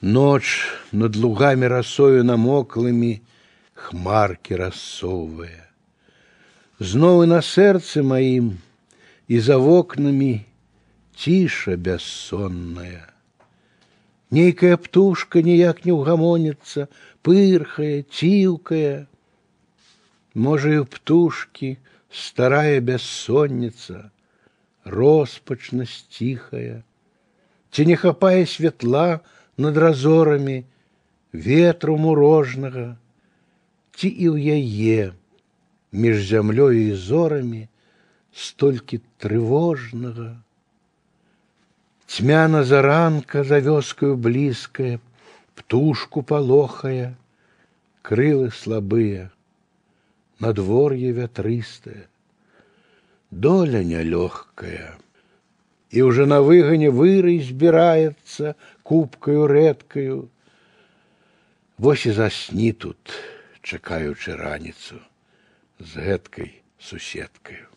Ноч над лугами росою намоклыми хмарки рассовывая. Знову на сердце моим и за окнами тиша бессонная. Нейкая птушка ніяк не ўгамонится, пырхая, ціўкая. Можа, і ў птушкі старая бессонница, роспачнасць ціхая. Ці не хапае святла над разорамі, ветру мурожнага, ці і ў яе між зямлёю і зорамі столькі трывожнага. Тьмяна заранка за вёскаю блізкая, птушку полохая, крылы слабые, надворье вятрыстае, доля нелегкая. И уже на выгоне вырый збирается кубкою редкою. Вось и засни тут, чакаючы раніцу з гэткай суседкаю.